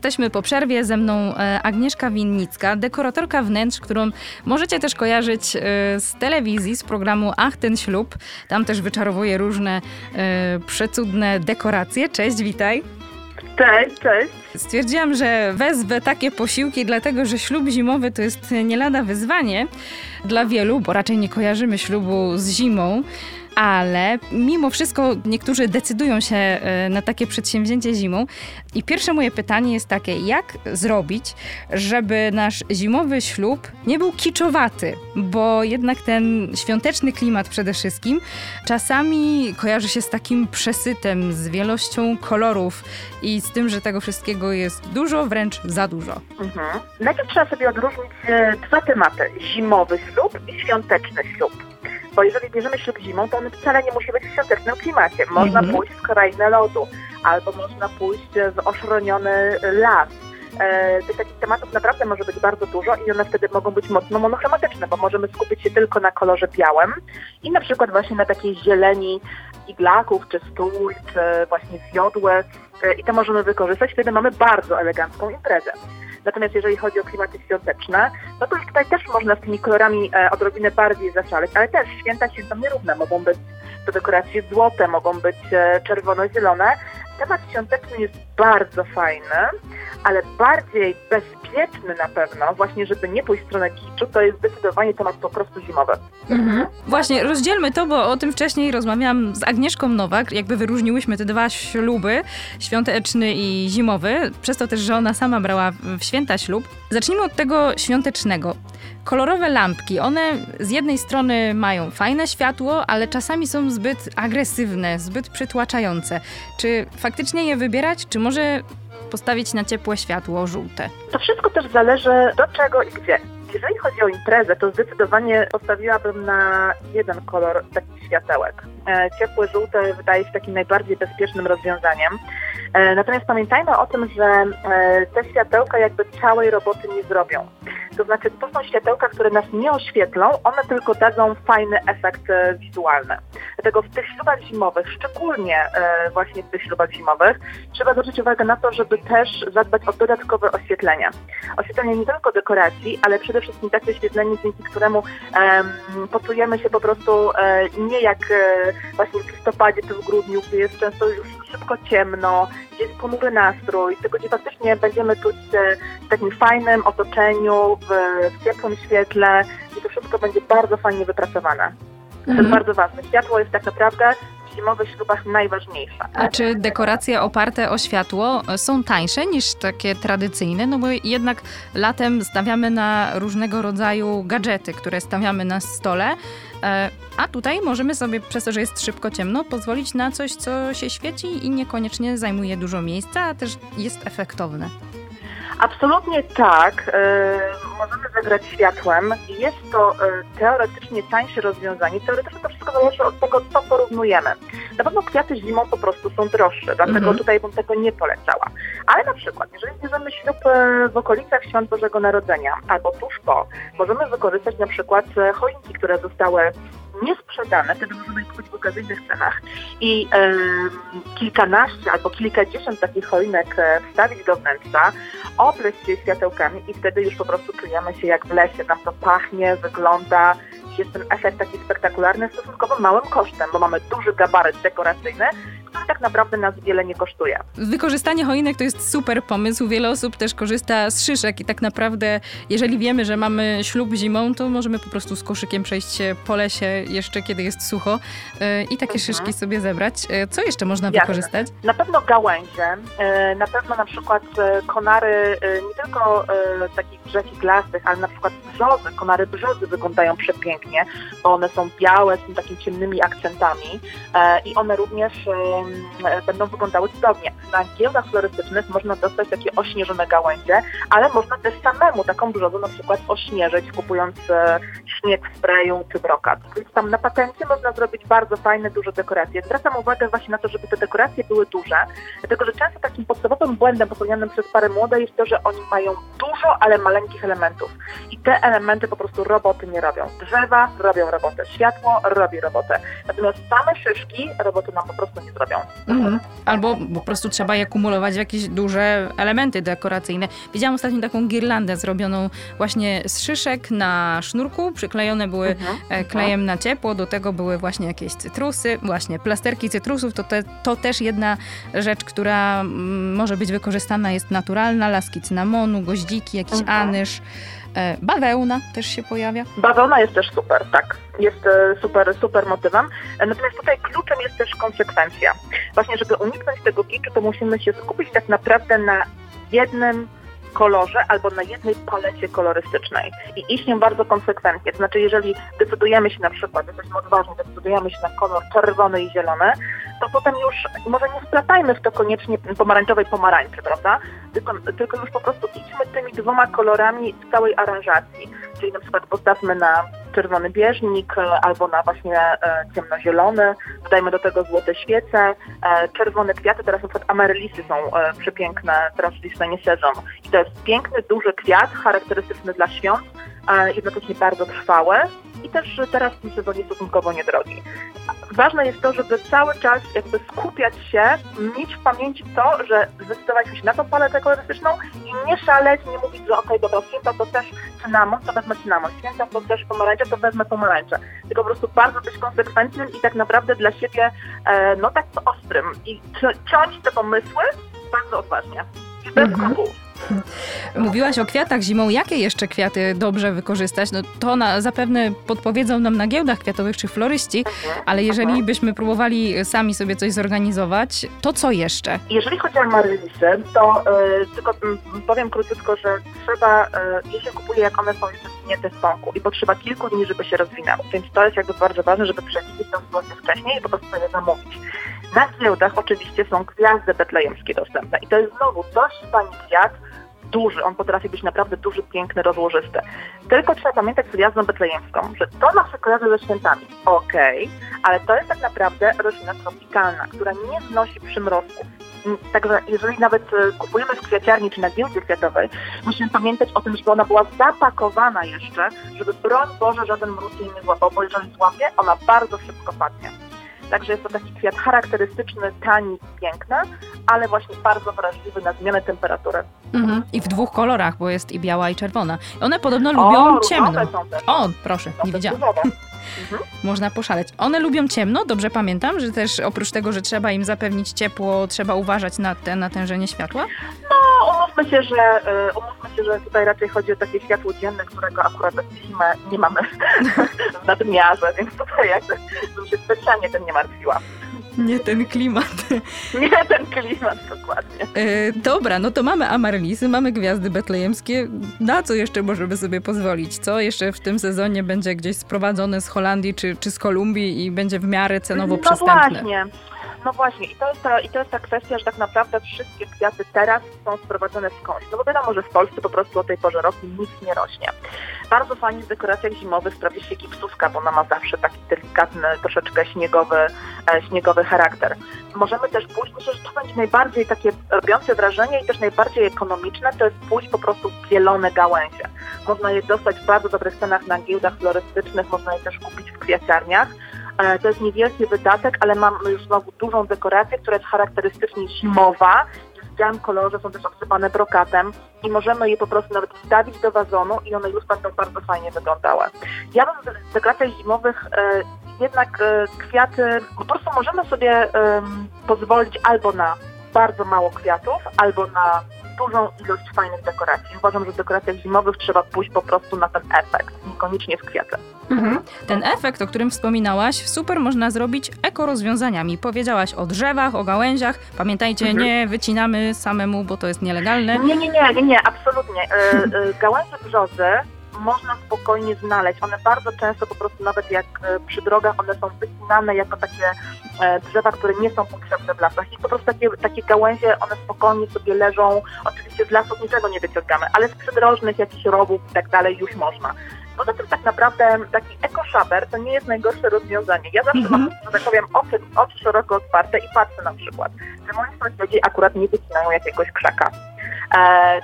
Jesteśmy po przerwie, ze mną e, Agnieszka Winnicka, dekoratorka wnętrz, którą możecie też kojarzyć e, z telewizji, z programu Ach, ten ślub. Tam też wyczarowuje różne e, przecudne dekoracje. Cześć, witaj. Cześć, cześć. Stwierdziłam, że wezwę takie posiłki, dlatego że ślub zimowy to jest nie lada wyzwanie dla wielu, bo raczej nie kojarzymy ślubu z zimą ale mimo wszystko niektórzy decydują się e, na takie przedsięwzięcie zimą. I pierwsze moje pytanie jest takie, jak zrobić, żeby nasz zimowy ślub nie był kiczowaty, bo jednak ten świąteczny klimat przede wszystkim czasami kojarzy się z takim przesytem, z wielością kolorów i z tym, że tego wszystkiego jest dużo, wręcz za dużo. Mhm. Najpierw trzeba sobie odróżnić e, dwa tematy: zimowy ślub i świąteczny ślub. Bo jeżeli bierzemy ślub zimą, to on wcale nie musi być w świątecznym klimacie. Można mhm. pójść w krainę lodu, albo można pójść w oszroniony las. E, tych takich tematów naprawdę może być bardzo dużo i one wtedy mogą być mocno monochromatyczne, bo możemy skupić się tylko na kolorze białym i na przykład właśnie na takiej zieleni iglaków, czy stój, czy właśnie wiodły e, i to możemy wykorzystać. Wtedy mamy bardzo elegancką imprezę. Natomiast jeżeli chodzi o klimaty świąteczne, no to już tutaj też można z tymi kolorami e, odrobinę bardziej zaszaleć, ale też święta świętom nierówne. Mogą być to dekoracje złote, mogą być e, czerwono-zielone. Temat świąteczny jest bardzo fajny, ale bardziej bezpieczny na pewno, właśnie żeby nie pójść w stronę kiczu, to jest zdecydowanie temat po prostu zimowy. Mhm. Właśnie, rozdzielmy to, bo o tym wcześniej rozmawiałam z Agnieszką Nowak, jakby wyróżniłyśmy te dwa śluby, świąteczny i zimowy, przez to też, że ona sama brała w święta ślub. Zacznijmy od tego świątecznego. Kolorowe lampki, one z jednej strony mają fajne światło, ale czasami są zbyt agresywne, zbyt przytłaczające. Czy faktycznie je wybierać, czy może postawić na ciepłe światło żółte? To wszystko też zależy do czego i gdzie. Jeżeli chodzi o imprezę, to zdecydowanie postawiłabym na jeden kolor takich światełek. E, ciepłe żółte wydaje się takim najbardziej bezpiecznym rozwiązaniem. E, natomiast pamiętajmy o tym, że e, te światełka jakby całej roboty nie zrobią. To znaczy, to są światełka, które nas nie oświetlą, one tylko dadzą fajny efekt e, wizualny. Dlatego w tych ślubach zimowych, szczególnie właśnie w tych ślubach zimowych, trzeba zwrócić uwagę na to, żeby też zadbać o dodatkowe oświetlenie. Oświetlenie nie tylko dekoracji, ale przede wszystkim takie oświetlenie, dzięki któremu um, poczujemy się po prostu nie jak właśnie w listopadzie czy w grudniu, gdzie jest często już szybko ciemno, gdzie jest ponury nastrój, tylko gdzie faktycznie będziemy czuć się w takim fajnym otoczeniu, w, w ciepłym świetle i to wszystko będzie bardzo fajnie wypracowane. To jest mhm. bardzo ważne. Światło jest tak naprawdę w zimowych ślubach najważniejsze. A czy dekoracje oparte o światło są tańsze niż takie tradycyjne? No bo jednak latem stawiamy na różnego rodzaju gadżety, które stawiamy na stole, a tutaj możemy sobie, przez to, że jest szybko ciemno, pozwolić na coś, co się świeci i niekoniecznie zajmuje dużo miejsca, a też jest efektowne. Absolutnie tak. E, możemy zagrać światłem. Jest to e, teoretycznie tańsze rozwiązanie. Teoretycznie to zależy od tego, co porównujemy. Na pewno kwiaty zimą po prostu są droższe, dlatego mhm. tutaj bym tego nie polecała. Ale na przykład, jeżeli bierzemy ślub e, w okolicach Świąt Bożego Narodzenia albo tuż po, możemy wykorzystać na przykład choinki, które zostały niesprzedane, wtedy możemy je kupić w okazyjnych cenach i e, kilkanaście albo kilkadziesiąt takich choinek e, wstawić do wnętrza, opleść je światełkami i wtedy już po prostu czujemy się jak w lesie. Nam to pachnie, wygląda, jest ten efekt taki spektakularny stosunkowo małym kosztem, bo mamy duży gabaryt dekoracyjny, który tak naprawdę nas wiele nie kosztuje. Wykorzystanie choinek to jest super pomysł. Wiele osób też korzysta z szyszek i tak naprawdę, jeżeli wiemy, że mamy ślub zimą, to możemy po prostu z koszykiem przejść się po lesie jeszcze, kiedy jest sucho yy, i takie Mhm. szyszki sobie zebrać. Yy, co jeszcze można Jasne. wykorzystać? Na pewno gałęzie, e, na pewno na przykład e, konary e, nie tylko e, takich drzew iglastych, ale na przykład brzozy, konary brzozy wyglądają przepięknie, bo one są białe z tym takimi ciemnymi akcentami e, i one również e, e, będą wyglądały cudownie. Na giełdach florystycznych można dostać takie ośnieżone gałęzie, ale można też samemu taką brzozę na przykład ośnieżyć, kupując e, śnieg w sprayu czy brokat. Więc tam na patencie można zrobić bardzo fajne, duże dekoracje. Zwracam uwagę właśnie na to, żeby te dekoracje były duże, dlatego że często takim podstawowym błędem popełnianym przez pary młode jest to, że oni mają dużo, ale maleńkich elementów. I te elementy po prostu roboty nie robią. Drzewa robią robotę, światło robi robotę. Natomiast same szyszki roboty nam po prostu nie zrobią. Mhm. Albo po prostu trzeba je kumulować w jakieś duże elementy dekoracyjne. Widziałam ostatnio taką girlandę zrobioną właśnie z szyszek na sznurku. Przyklejone były Mhm. e, klejem na ciepło, do tego były właśnie jakieś cytrusy, właśnie plasterki cytrusów. To, te, to też jedna rzecz, która mm, może być wykorzystana, jest naturalna. Laski cynamonu, goździki, jakiś Mhm. anyż. E, bawełna też się pojawia. Bawełna jest też super, tak. Jest e, super, super motywem. E, Natomiast tutaj kluczem jest też konsekwencja. Właśnie, żeby uniknąć tego kiczu, to musimy się skupić tak naprawdę na jednym kolorze albo na jednej palecie kolorystycznej i iść nią bardzo konsekwentnie. To znaczy, jeżeli decydujemy się na przykład, jesteśmy odważni, decydujemy się na kolor czerwony i zielony, to potem już może nie splatajmy w to koniecznie pomarańczowej pomarańczy, prawda? Tylko, tylko już po prostu idźmy tymi dwoma kolorami w całej aranżacji. Czyli na przykład postawmy na czerwony bieżnik e, albo na właśnie e, ciemnozielony, dodajmy do tego złote świece, e, czerwone kwiaty, teraz na przykład amerylisy są przepiękne, teraz listonie sezon. I to jest piękny, duży kwiat, charakterystyczny dla świąt, jednocześnie bardzo trwały i też teraz w tym sezonie stosunkowo niedrogi. Ważne jest to, żeby cały czas jakby skupiać się, mieć w pamięci to, że zdecydowaliśmy się na tą paletę kolorystyczną i nie szaleć, nie mówić, że okej, dobra, święta to też cynamon, to wezmę cynamon, święta to też pomarańcze, to wezmę pomarańcze. Tylko po prostu bardzo być konsekwentnym i tak naprawdę dla siebie, e, no tak ostrym i ci- ciąć te pomysły bardzo odważnie. I bez Mhm. Mówiłaś o kwiatach zimą. Jakie jeszcze kwiaty dobrze wykorzystać? No to na, zapewne podpowiedzą nam na giełdach kwiatowych czy floryści, ale jeżeli byśmy próbowali sami sobie coś zorganizować, to co jeszcze? Jeżeli chodzi o amaryllisy, to e, tylko powiem króciutko, że trzeba, e, je się kupuje jak one są jeszcze zwinięte z pąku i potrzeba kilku dni, żeby się rozwinęły. Więc to jest jakby bardzo ważne, żeby przewidzieć tą sytuację wcześniej i po prostu sobie zamówić. Na giełdach oczywiście są gwiazdy betlejemskie dostępne i to jest znowu dość tani kwiat, duży, on potrafi być naprawdę duży, piękny, rozłożysty. Tylko trzeba pamiętać z gwiazdą betlejemską, że to nam się kojarzy ze świętami. Okej, ale to jest tak naprawdę roślina tropikalna, która nie znosi przymrozków. Mm, Także jeżeli nawet e, kupujemy w kwiaciarni czy na giełdzie kwiatowej, musimy pamiętać o tym, żeby ona była zapakowana jeszcze, żeby broń Boże żaden mróz jej nie złapał, bo jeżeli złapie, ona bardzo szybko padnie. Także jest to taki kwiat charakterystyczny, tani, piękny, ale właśnie bardzo wrażliwy na zmianę temperatury. Mhm. I w dwóch kolorach, bo jest i biała, i czerwona. One podobno lubią o, ciemno. O, proszę, Są nie wiedziałam. <laughs> różowe. Można poszaleć. One lubią ciemno, dobrze pamiętam, że też oprócz tego, że trzeba im zapewnić ciepło, trzeba uważać na te natężenie światła? No, umówmy się, że e, umówmy się, że tutaj raczej chodzi o takie światło dzienne, którego akurat w zimę nie mamy <laughs> w nadmiarze, więc tutaj jakby bym się specjalnie tym nie martwiła. Nie ten klimat. <laughs> Nie ten klimat dokładnie. E, dobra, no to mamy amaryllisy, mamy gwiazdy betlejemskie. Na co jeszcze możemy sobie pozwolić? Co jeszcze w tym sezonie będzie gdzieś sprowadzone z Holandii czy, czy z Kolumbii i będzie w miarę cenowo no przystępne? właśnie. No właśnie, i to, jest ta, i to jest ta kwestia, że tak naprawdę wszystkie kwiaty teraz są sprowadzone skądś. No bo wiadomo, że w Polsce po prostu o tej porze roku nic nie rośnie. Bardzo fajnie w dekoracjach zimowych sprawdzi się gipsówka, bo ona ma zawsze taki delikatny, troszeczkę śniegowy, e, śniegowy charakter. Możemy też pójść, myślę, że to będzie najbardziej takie robiące wrażenie i też najbardziej ekonomiczne, to jest pójść po prostu w zielone gałęzie. Można je dostać w bardzo dobrych cenach na giełdach florystycznych, można je też kupić w kwiaciarniach. E, To jest niewielki wydatek, ale mamy już znowu dużą dekorację, która jest charakterystycznie zimowa, w białym kolorze, są też obsypane brokatem i możemy je po prostu nawet wstawić do wazonu i one już będą bardzo fajnie wyglądały. Ja bym w dekoracjach zimowych e, jednak e, kwiaty, po prostu możemy sobie pozwolić albo na bardzo mało kwiatów, albo na dużą ilość fajnych dekoracji. Uważam, że w dekoracjach zimowych trzeba pójść po prostu na ten efekt, niekoniecznie w kwiaty. Mhm. Ten efekt, o którym wspominałaś, super można zrobić ekorozwiązaniami. Powiedziałaś o drzewach, o gałęziach. Pamiętajcie, mhm. nie wycinamy samemu, bo to jest nielegalne. Nie, nie, nie, nie, nie absolutnie. E, e, gałęzie brzozy można spokojnie znaleźć. One bardzo często po prostu nawet jak e, przy drogach, one są wycinane jako takie e, drzewa, które nie są potrzebne w lasach i po prostu takie, takie gałęzie, one spokojnie sobie leżą. Oczywiście z lasów niczego nie wyciągamy, ale z przydrożnych jakichś rowów i tak dalej już można. Poza tym tak naprawdę taki ekoszaber to nie jest najgorsze rozwiązanie. Ja zawsze mam, że tak powiem, oczy, oczy szeroko otwarte i patrzę na przykład, że moi sąsiedzi akurat nie wycinają jakiegoś krzaka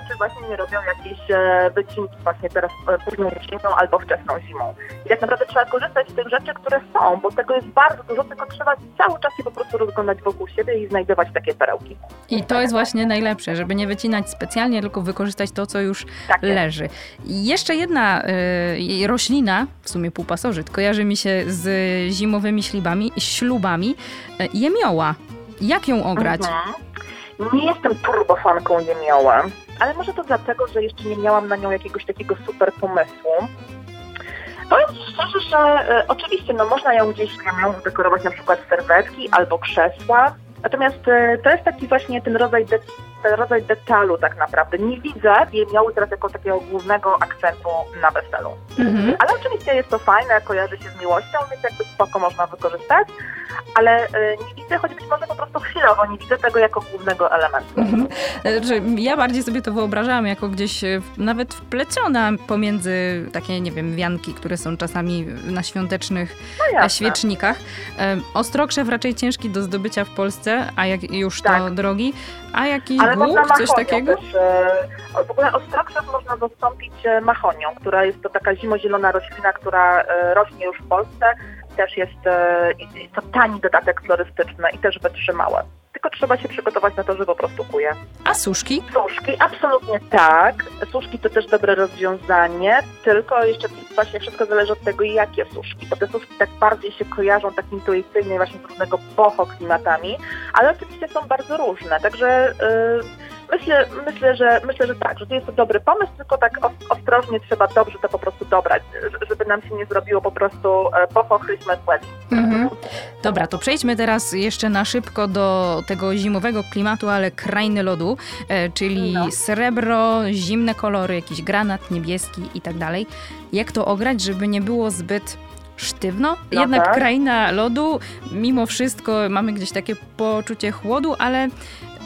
czy właśnie nie robią jakieś e, wycinki właśnie teraz e, późną jesienią albo wczesną zimą. I tak naprawdę trzeba korzystać z tych rzeczy, które są, bo tego jest bardzo dużo, tylko trzeba cały czas się po prostu rozglądać wokół siebie i znajdować takie perełki. I to jest właśnie najlepsze, żeby nie wycinać specjalnie, tylko wykorzystać to, co już tak leży. I jeszcze jedna y, roślina, w sumie półpasożyt, kojarzy mi się z zimowymi ślubami, ślubami, y, jemioła. Jak ją ograć? Mhm. Nie jestem turbofanką jemioła, ale może to dlatego, że jeszcze nie miałam na nią jakiegoś takiego super pomysłu. Powiem szczerze, że e, oczywiście no, można ją gdzieś ją dekorować na przykład serwetki albo krzesła, natomiast e, to jest taki właśnie ten rodzaj, de, ten rodzaj detalu tak naprawdę. Nie widzę jemioły teraz jako takiego głównego akcentu na weselu. Mhm. Ale oczywiście jest to fajne, kojarzy się z miłością, więc jakby spoko można wykorzystać ale e, nie widzę, choć być może po prostu chwilowo, nie widzę tego jako głównego elementu. Mhm. Znaczy, ja bardziej sobie to wyobrażałam jako gdzieś e, nawet wpleciona pomiędzy takie, nie wiem, wianki, które są czasami na świątecznych no świecznikach. Ostrokrzew raczej ciężki do zdobycia w Polsce, a jak już tak. to drogi, a jakiś Ale głuk, coś takiego? Też, w ogóle ostrokrzew można zastąpić machonią, która jest to taka zimozielona roślina, która rośnie już w Polsce też jest e, to tani dodatek florystyczny i też wytrzymałe. Tylko trzeba się przygotować na to, że po prostu kuje. A suszki? Suszki, absolutnie tak. Suszki to też dobre rozwiązanie, tylko jeszcze właśnie wszystko zależy od tego, jakie suszki, bo te suszki tak bardziej się kojarzą tak intuicyjnie właśnie z różnego boho klimatami, ale oczywiście są bardzo różne, także... Yy, Myślę, myślę, że, myślę, że tak, że to jest to dobry pomysł, tylko tak ostrożnie trzeba dobrze to po prostu dobrać, żeby nam się nie zrobiło po prostu e, pochochryśmy z mhm. Dobra, to przejdźmy teraz jeszcze na szybko do tego zimowego klimatu, ale krainy lodu, e, czyli no. srebro, zimne kolory, jakiś granat, niebieski i tak dalej. Jak to ograć, żeby nie było zbyt sztywno. No Jednak tak. kraina lodu, mimo wszystko mamy gdzieś takie poczucie chłodu, ale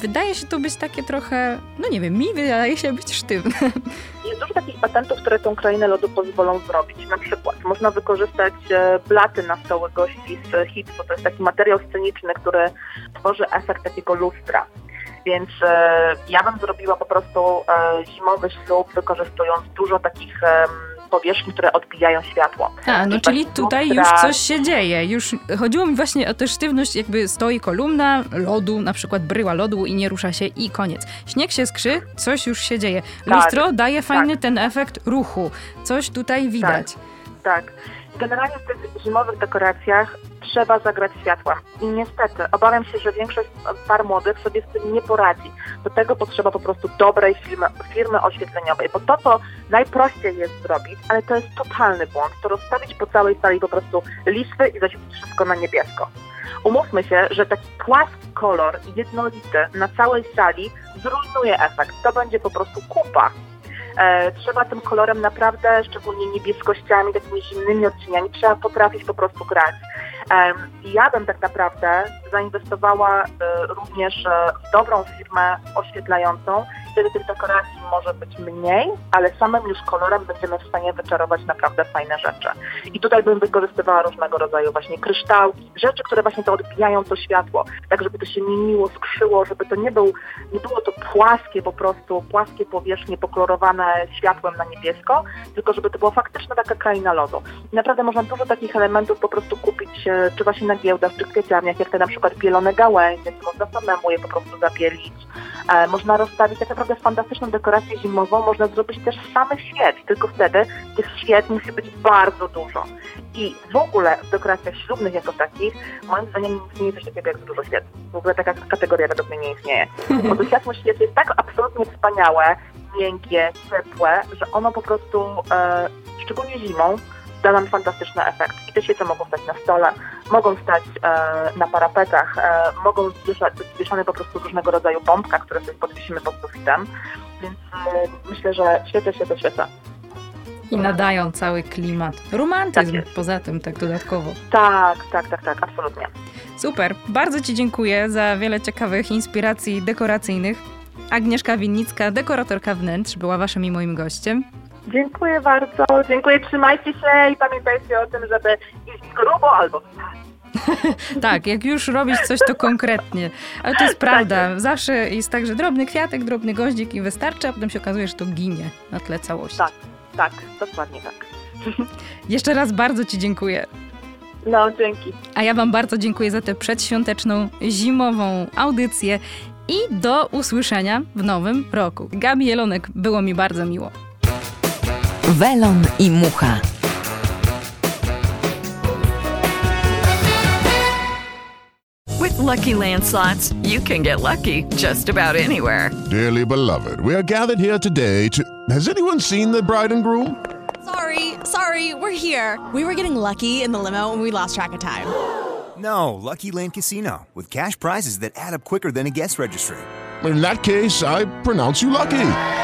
wydaje się to być takie trochę, no nie wiem, mi wydaje się być sztywne. Jest dużo takich patentów, które tą krainę lodu pozwolą zrobić. Na przykład można wykorzystać e, blaty na stoły gości z hipsu. To jest taki materiał sceniczny, który tworzy efekt takiego lustra. Więc e, ja bym zrobiła po prostu e, zimowy ślub, wykorzystując dużo takich powierzchni, które odbijają światło. A, no czyli tutaj już coś się dzieje. Już chodziło mi właśnie o tę sztywność, jakby stoi kolumna lodu, na przykład bryła lodu i nie rusza się i koniec. Śnieg się skrzy, coś już się dzieje. Tak, Lustro tak, daje fajny tak. ten efekt ruchu. Coś tutaj widać. Tak. Tak. Generalnie w tych zimowych dekoracjach trzeba zagrać światłem. I niestety obawiam się, że większość par młodych sobie z tym nie poradzi. Do tego potrzeba po prostu dobrej firmy, firmy oświetleniowej, bo to, co najprościej jest zrobić, ale to jest totalny błąd, to rozstawić po całej sali po prostu listwy i zaświecić wszystko na niebiesko. Umówmy się, że taki płaski kolor, jednolity na całej sali zrujnuje efekt. To będzie po prostu kupa. E, trzeba tym kolorem naprawdę, szczególnie niebieskościami, takimi zimnymi odcieniami, trzeba potrafić po prostu grać. Ja bym tak naprawdę zainwestowała e, również e, w dobrą firmę oświetlającą, wtedy tych dekoracji może być mniej, ale samym już kolorem będziemy w stanie wyczarować naprawdę fajne rzeczy. I tutaj bym wykorzystywała różnego rodzaju właśnie kryształki, rzeczy, które właśnie to odbijają to światło, tak żeby to się mieniło, skrzyło, żeby to nie, był, nie było to płaskie po prostu, płaskie powierzchnie pokolorowane światłem na niebiesko, tylko żeby to była faktyczna taka kraina lodu. I naprawdę można dużo takich elementów po prostu kupić e, czy właśnie na giełdach, czy kwieciarniach, jak te na przykład bielone gałęzie, można samemu je po prostu zabielić. E, można rozstawić tak naprawdę fantastyczną dekorację zimową, można zrobić też samych świec, tylko wtedy tych świec musi być bardzo dużo. I w ogóle w dekoracjach ślubnych jako takich, moim zdaniem nie istnieje coś takiego jak dużo świec. W ogóle taka kategoria według mnie nie istnieje. Bo to światło świec jest tak absolutnie wspaniałe, miękkie, ciepłe, że ono po prostu, e, szczególnie zimą, da nam fantastyczny efekt. I te świece mogą stać na stole, mogą stać e, na parapetach, e, mogą być wieszane po prostu różnego rodzaju bombka, które sobie podwiesimy pod sufitem. Więc e, myślę, że świece, świece, świece. I nadają cały klimat. Romantyzm Tak poza tym, tak dodatkowo. Tak, tak, tak, tak, absolutnie. Super. Bardzo Ci dziękuję za wiele ciekawych inspiracji dekoracyjnych. Agnieszka Winnicka, dekoratorka wnętrz, była Waszym i moim gościem. Dziękuję bardzo, dziękuję, trzymajcie się i pamiętajcie o tym, żeby iść grubo albo <laughs> Tak, jak już robić coś, to konkretnie. Ale to jest prawda. Zawsze jest tak, że drobny kwiatek, drobny goździk i wystarczy, a potem się okazuje, że to ginie na tle całości. Tak, tak, dokładnie tak. <laughs> Jeszcze raz bardzo Ci dziękuję. No, dzięki. A ja Wam bardzo dziękuję za tę przedświąteczną, zimową audycję i do usłyszenia w nowym roku. Gabi Jelonek, było mi bardzo miło. Welon i mucha. With Lucky Land slots, you can get lucky just about anywhere. Dearly beloved, we are gathered here today to. Has anyone seen the bride and groom? Sorry, sorry, we're here. We were getting lucky in the limo and we lost track of time. <gasps> No, Lucky Land Casino, with cash prizes that add up quicker than a guest registry. In that case, I pronounce you lucky.